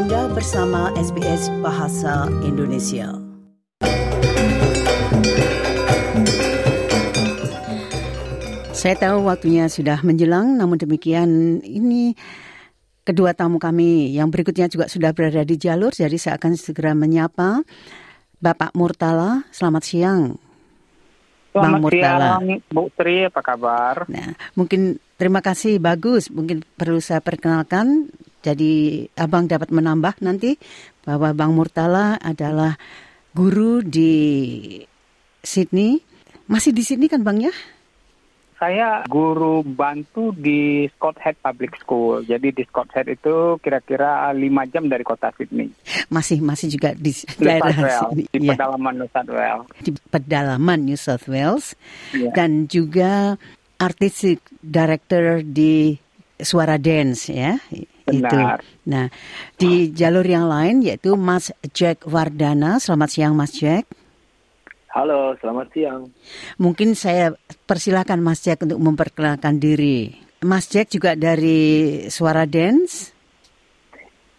Anda bersama SBS Bahasa Indonesia. Saya tahu waktunya sudah menjelang, namun demikian ini kedua tamu kami yang berikutnya juga sudah berada di jalur, jadi saya akan segera menyapa Bapak Murtala. Selamat siang. Selamat Bang Murtala. siang, Bu Tri, apa kabar? Nah, mungkin terima kasih bagus. Mungkin perlu saya perkenalkan. Jadi abang dapat menambah nanti bahwa Bang Murtala adalah guru di Sydney. Masih di Sydney kan Bang ya? Saya guru bantu di Scott Head Public School. Jadi di Scott Head itu kira-kira lima jam dari kota Sydney. Masih masih juga di daerah Sydney. di Iya, pedalaman New South Wales. di pedalaman New South Wales Iya. dan juga artistic director di Suara Dance ya. Itu. Nah, di jalur yang lain yaitu Mas Jack Wardana. Selamat siang Mas Jack. Halo, selamat siang. Mungkin saya persilahkan Mas Jack untuk memperkenalkan diri. Mas Jack juga dari Suara Dance.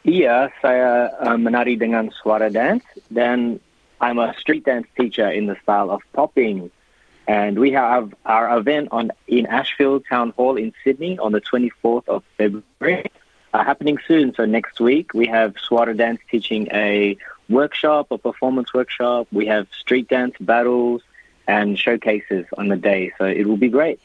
Iya, saya uh, menari dengan suara dance dan I'm a street dance teacher in the style of popping. And we have our event on in Ashfield Town Hall in Sydney on the 24th of February, uh, happening soon. So next week we have Swara Dance teaching a workshop, a performance workshop. We have street dance battles and showcases on the day. So it will be great.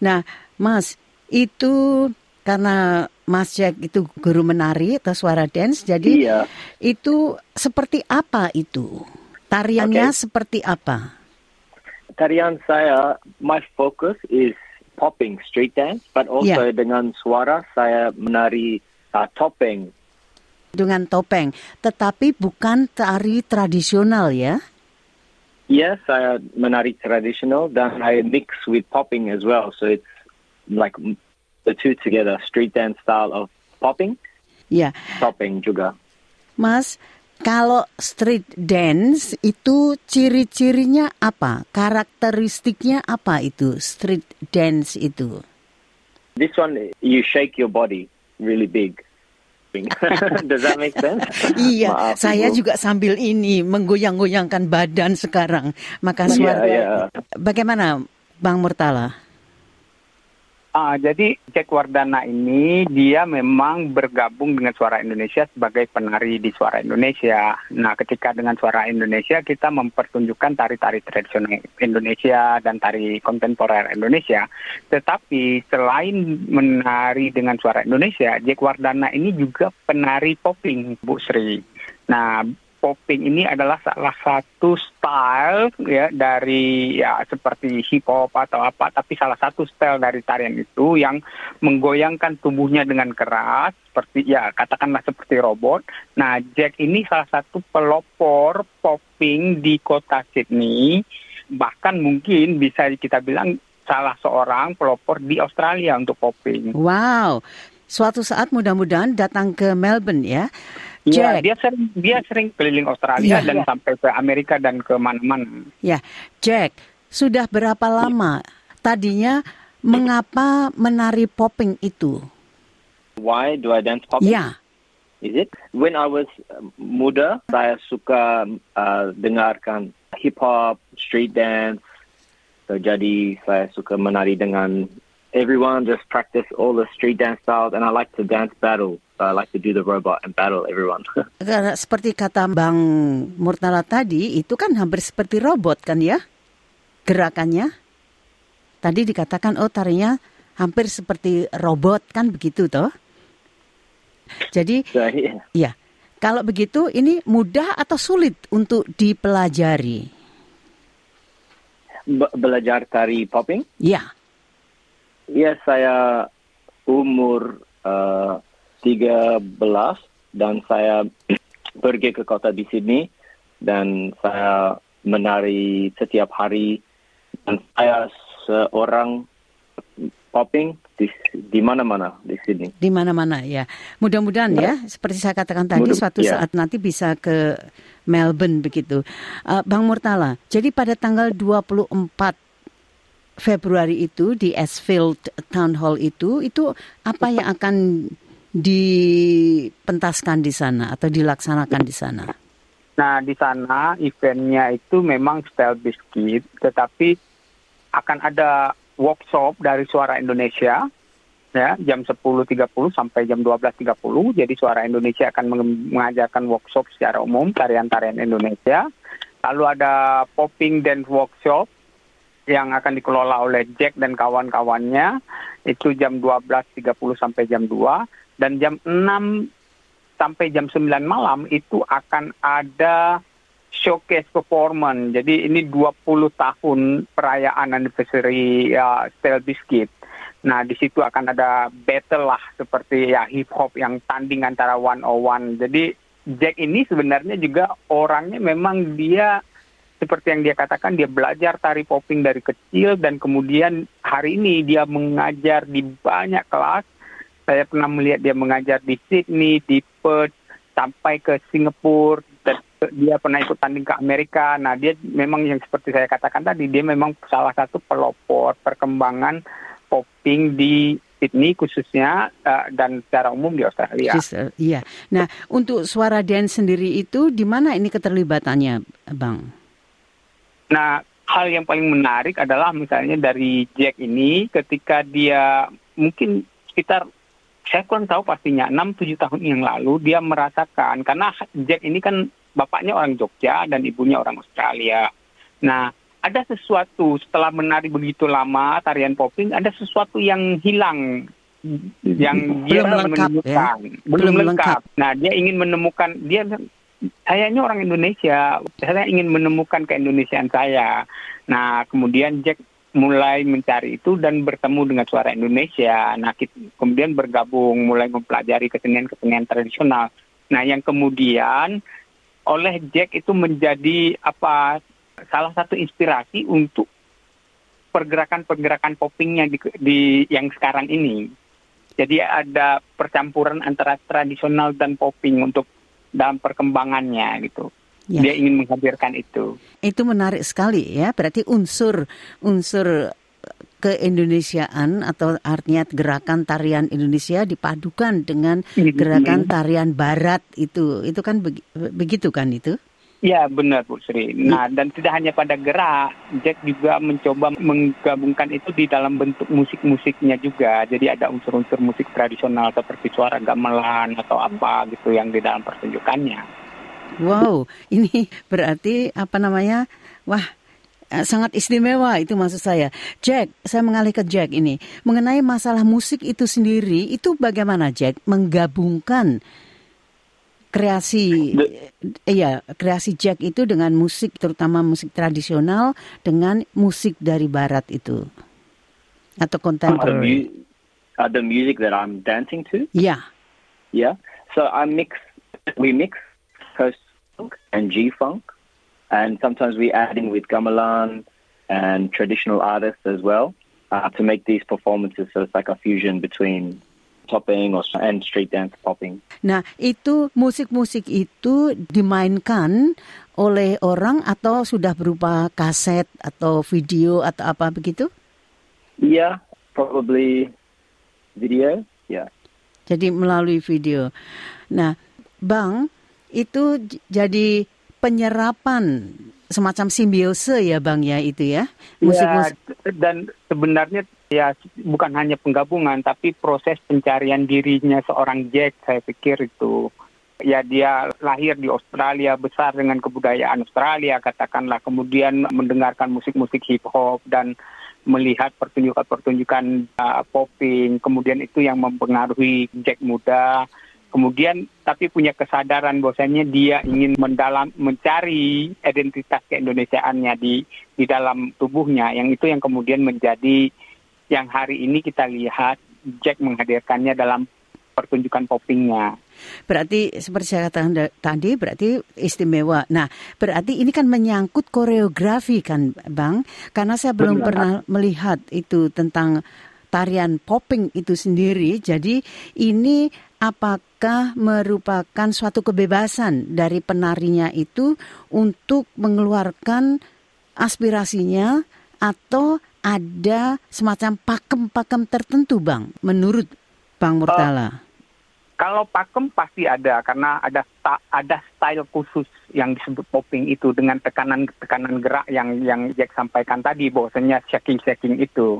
Nah, Mas, itu karena Mas Jack itu guru menari atau suara dance, jadi Iya. itu seperti apa itu? Tariannya Oke. seperti apa? tarian saya, my focus is popping street dance, but also dengan suara saya menari uh, topeng. Dengan topeng, tetapi bukan tari tradisional ya? Yes, saya menari traditional dan I mix with popping as well. So it's like the two together, street dance style of popping, Ya, topeng juga. Mas, kalau street dance itu ciri-cirinya apa? Karakteristiknya apa itu street dance itu? This one, you shake your body really big. Does that make sense? Iya, Maaf, saya Ibu. juga sambil ini menggoyang-goyangkan badan sekarang. Maka Iya, suara. iya. Bagaimana, Bang Murtala? Ah, jadi Jack Wardana ini dia memang bergabung dengan Suara Indonesia sebagai penari di Suara Indonesia. Nah, ketika dengan Suara Indonesia kita mempertunjukkan tari-tari tradisional Indonesia dan tari kontemporer Indonesia. Tetapi selain menari dengan Suara Indonesia, Jack Wardana ini juga penari popping, Bu Sri. Nah, popping ini adalah salah satu style ya dari ya seperti hip hop atau apa tapi salah satu style dari tarian itu yang menggoyangkan tubuhnya dengan keras seperti ya katakanlah seperti robot. Nah, Jack ini salah satu pelopor popping di kota Sydney bahkan mungkin bisa kita bilang salah seorang pelopor di Australia untuk popping. Wow, suatu saat mudah-mudahan datang ke Melbourne ya. Iya, Jack, dia sering dia sering keliling Australia Iya. dan sampai ke Amerika dan ke mana-mana. ya, Jack, sudah berapa lama tadinya mengapa menari popping itu? Why do I dance popping? Ya, Is it? When I was uh, muda, saya suka uh, dengarkan hip hop, street dance. So jadi saya suka menari dengan everyone, just practice all the street dance styles, and I like to dance battle. So I like to do the robot and battle everyone. karena seperti kata Bang Murtala tadi, itu kan hampir seperti robot kan ya? Gerakannya. Tadi dikatakan, oh tarinya hampir seperti robot kan begitu toh? Jadi, so yeah. ya, kalau begitu ini mudah atau sulit untuk dipelajari? Be- belajar tari popping. Ya, Ya saya umur uh, 13 dan saya pergi ke kota di Sydney dan saya menari setiap hari dan saya seorang popping di di mana-mana di Sydney. di mana-mana ya. Mudah-mudahan ya, seperti saya katakan tadi, Mudah- suatu ya. saat nanti bisa ke Melbourne begitu. Uh, Bang Murtala, jadi pada tanggal 24 Februari itu di Ashfield Town Hall itu, itu apa yang akan dipentaskan di sana atau dilaksanakan di sana? Nah, di sana eventnya itu memang style biscuit, tetapi akan ada workshop dari Suara Indonesia ya jam 10.30 sampai jam 12.30. Jadi Suara Indonesia akan mengajarkan workshop secara umum tarian-tarian Indonesia. Lalu ada popping dance workshop yang akan dikelola oleh Jack dan kawan-kawannya itu jam 12.30 sampai jam 2 dan jam 6 sampai jam 9 malam itu akan ada showcase performance. Jadi ini 20 tahun perayaan anniversary uh, Style Biscuit. Nah, di situ akan ada battle lah seperti ya hip hop yang tanding antara one on one. Jadi Jack ini sebenarnya juga orangnya memang dia seperti yang dia katakan dia belajar tari popping dari kecil dan kemudian hari ini dia mengajar di banyak kelas saya pernah melihat dia mengajar di Sydney, di Perth, sampai ke Singapura, dan dia pernah ikut tanding ke Amerika. Nah, dia memang yang seperti saya katakan tadi, dia memang salah satu pelopor perkembangan popping di Sydney khususnya uh, dan secara umum di Australia. Sister, iya. Nah, untuk suara dance sendiri itu di mana ini keterlibatannya, Bang? Nah, hal yang paling menarik adalah misalnya dari Jack ini ketika dia mungkin sekitar saya kurang tahu pastinya 6-7 tahun yang lalu dia merasakan karena Jack ini kan bapaknya orang Jogja dan ibunya orang Australia. Nah, ada sesuatu setelah menari begitu lama tarian popping ada sesuatu yang hilang yang dia belum lengkap, menemukan ya? belum, Belum lengkap. lengkap. Nah, dia ingin menemukan dia sayanya orang Indonesia, saya ingin menemukan keindonesiaan saya. Nah, kemudian Jack mulai mencari itu dan bertemu dengan suara Indonesia. Nah, kita, kemudian bergabung, mulai mempelajari kesenian-kesenian tradisional. Nah, yang kemudian oleh Jack itu menjadi apa salah satu inspirasi untuk pergerakan-pergerakan poppingnya di, di yang sekarang ini. Jadi ada percampuran antara tradisional dan popping untuk dalam perkembangannya gitu. Ya. Dia ingin menghadirkan itu. Itu menarik sekali ya. Berarti unsur unsur keindonesiaan atau artinya gerakan tarian Indonesia dipadukan dengan gerakan tarian barat itu. Itu kan begi- begitu kan itu? Ya benar Bu Sri. Nah dan tidak hanya pada gerak, Jack juga mencoba menggabungkan itu di dalam bentuk musik-musiknya juga. Jadi ada unsur-unsur musik tradisional seperti suara gamelan atau apa gitu yang di dalam pertunjukannya. Wow, ini berarti apa namanya? Wah, eh, sangat istimewa itu maksud saya. Jack, saya mengalih ke Jack ini. Mengenai masalah musik itu sendiri, itu bagaimana Jack menggabungkan kreasi iya, kreasi Jack itu dengan musik terutama musik tradisional dengan musik dari barat itu atau the, contemporary. mu- uh, the music that I'm dancing to. Ya, Yeah. So I mix, we mix coast funk and G funk, and sometimes we add in with gamelan and traditional artists as well uh, to make these performances. So it's like a fusion between popping or and street dance popping. Nah, itu musik-musik itu dimainkan oleh orang atau sudah berupa kaset atau video atau apa begitu? Yeah, probably video. Yeah. Jadi melalui video. Nah, Bang, itu jadi penyerapan semacam simbiose ya, Bang ya itu ya. Musik-musik. Ya, dan sebenarnya ya bukan hanya penggabungan tapi proses pencarian dirinya seorang Jack saya pikir itu. Ya dia lahir di Australia besar dengan kebudayaan Australia katakanlah. Kemudian mendengarkan musik-musik hip hop dan melihat pertunjukan-pertunjukan uh, popping. Kemudian itu yang mempengaruhi Jack muda. Kemudian tapi punya kesadaran bahwasanya dia ingin mendalam mencari identitas keindonesiaannya di di dalam tubuhnya. Yang itu yang kemudian menjadi yang hari ini kita lihat Jack menghadirkannya dalam pertunjukan poppingnya. Berarti seperti saya katakan tadi berarti istimewa. Nah, berarti ini kan menyangkut koreografi kan, Bang? Karena saya belum Benar. pernah melihat itu tentang tarian popping itu sendiri. Jadi ini apakah merupakan suatu kebebasan dari penarinya itu untuk mengeluarkan aspirasinya atau ada semacam pakem-pakem tertentu, Bang, menurut Bang Murtala? Kalau pakem pasti ada karena ada ada style khusus yang disebut popping itu dengan tekanan-tekanan gerak yang yang Jack sampaikan tadi bahwasanya shaking-shaking itu.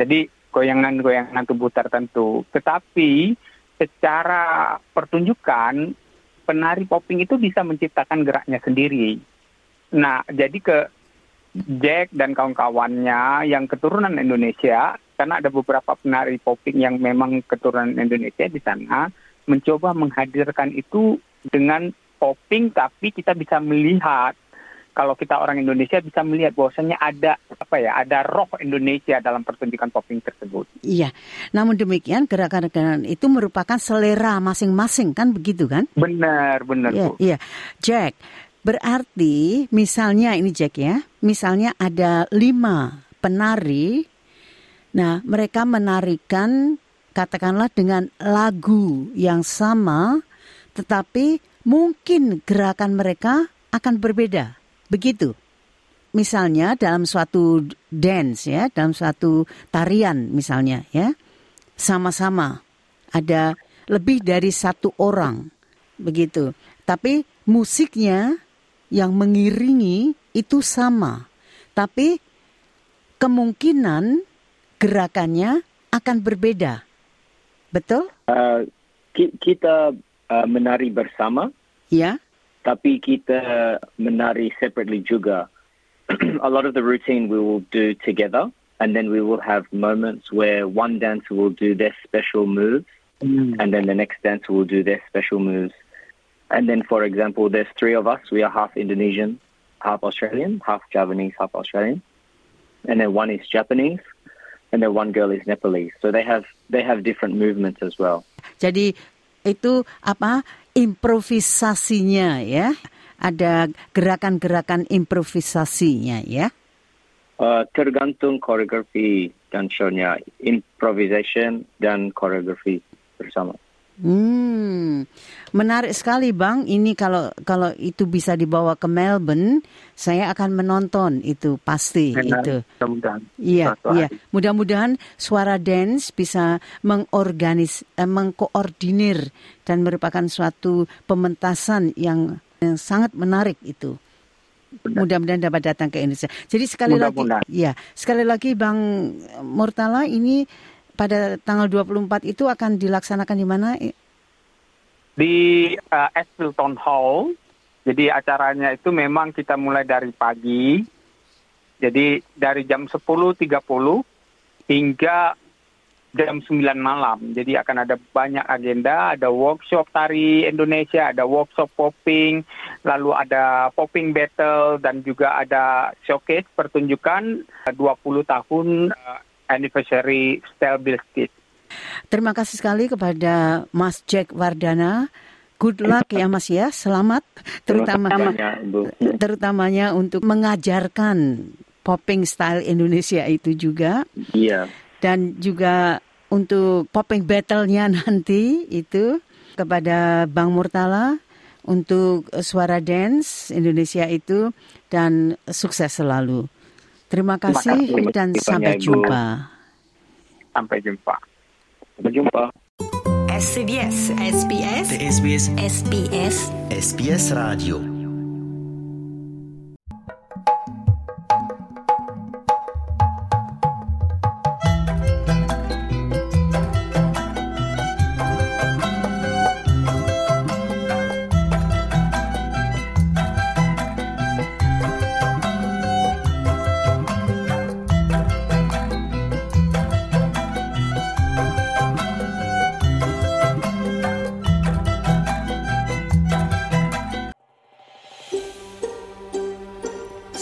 Jadi goyangan-goyangan tubuh tertentu. Tetapi secara pertunjukan penari popping itu bisa menciptakan geraknya sendiri. Nah, jadi ke Jack dan kawan-kawannya yang keturunan Indonesia, karena ada beberapa penari popping yang memang keturunan Indonesia di sana, mencoba menghadirkan itu dengan popping tapi kita bisa melihat kalau kita orang Indonesia bisa melihat bahwasanya ada apa ya ada roh Indonesia dalam pertunjukan popping tersebut. Iya. Namun demikian gerakan-gerakan itu merupakan selera masing-masing kan begitu kan? Benar, benar iya, Bu. Iya. Jack, berarti misalnya ini Jack ya, misalnya ada lima penari, nah mereka menarikan katakanlah dengan lagu yang sama, tetapi mungkin gerakan mereka akan berbeda. Begitu. Misalnya dalam suatu dance ya, dalam suatu tarian misalnya ya, sama-sama ada lebih dari satu orang begitu. Tapi musiknya yang mengiringi itu sama. Tapi kemungkinan gerakannya akan berbeda. Betul? Uh, kita uh, menari bersama. Ya. Tapi kita menari separately juga. a lot of the routine we will do together, and then we will have moments where one dancer will do their special moves, mm. and then the next dancer will do their special moves. And then, for example, there's three of us. We are half Indonesian, half Australian, half Javanese, half Australian. And then one is Japanese, and then one girl is Nepalese. So they have they have different movements as well. Jadi itu apa improvisasinya ya? Ada gerakan-gerakan improvisasinya ya? Uh, tergantung koreografi dan show-nya, improvisation dan koreografi bersama. Hmm, menarik sekali bang. Ini kalau kalau itu bisa dibawa ke Melbourne, saya akan menonton itu pasti Enak, itu. Mudah-mudahan. Iya, iya. Mudah-mudahan suara dance bisa mengorganis, eh, mengkoordinir dan merupakan suatu pementasan yang, yang sangat menarik itu. Mudah-mudahan dapat datang ke Indonesia. Jadi sekali Mudah lagi, ya sekali lagi Bang Murtala ini pada tanggal 24 itu akan dilaksanakan di mana? Di uh, Espilton Hall. Jadi acaranya itu memang kita mulai dari pagi. Jadi dari jam 10.30 hingga jam 9 malam. Jadi akan ada banyak agenda, ada workshop tari Indonesia, ada workshop popping, lalu ada popping battle dan juga ada showcase pertunjukan 20 tahun uh, anniversary Style Biscuit. Terima kasih sekali kepada Mas Jack Wardana. Good luck ya Mas ya, selamat terutama terutamanya untuk mengajarkan popping style Indonesia itu juga. Iya. Dan juga untuk popping battle-nya nanti itu kepada Bang Murtala untuk suara dance Indonesia itu dan sukses selalu. Terima kasih, Terima kasih dan sampai jumpa. Sampai jumpa. Sampai jumpa. SBS SBS SBS SBS SBS Radio